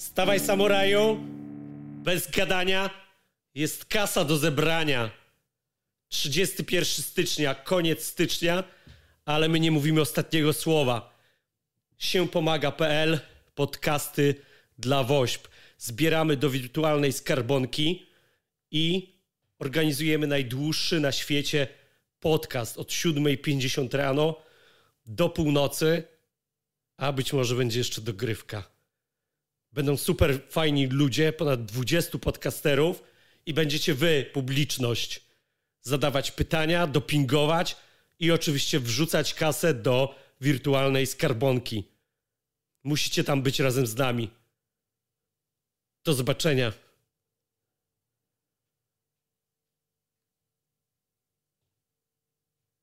Wstawaj samuraju, bez gadania, jest kasa do zebrania. 31 stycznia, koniec stycznia, ale my nie mówimy ostatniego słowa. Siępomaga.pl, podcasty dla WOŚP. Zbieramy do wirtualnej skarbonki i organizujemy najdłuższy na świecie podcast od 7.50 rano do północy, a być może będzie jeszcze dogrywka. Będą super fajni ludzie, ponad 20 podcasterów i będziecie wy, publiczność, zadawać pytania, dopingować i oczywiście wrzucać kasę do wirtualnej skarbonki. Musicie tam być razem z nami. Do zobaczenia.